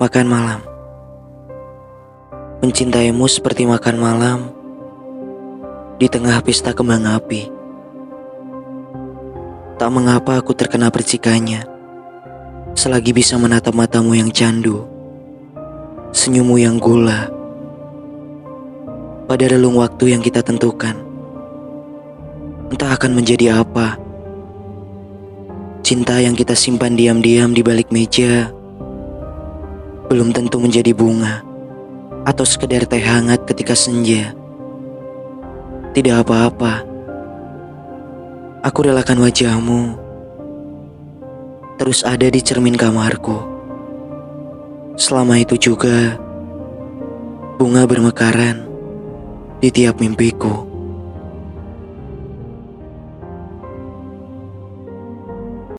Makan malam. Mencintaimu seperti makan malam di tengah pesta kembang api. Tak mengapa aku terkena percikannya selagi bisa menatap matamu yang candu, senyummu yang gula. Pada relung waktu yang kita tentukan, entah akan menjadi apa. Cinta yang kita simpan diam-diam di balik meja belum tentu menjadi bunga atau sekedar teh hangat ketika senja. Tidak apa-apa. Aku relakan wajahmu terus ada di cermin kamarku. Selama itu juga bunga bermekaran di tiap mimpiku.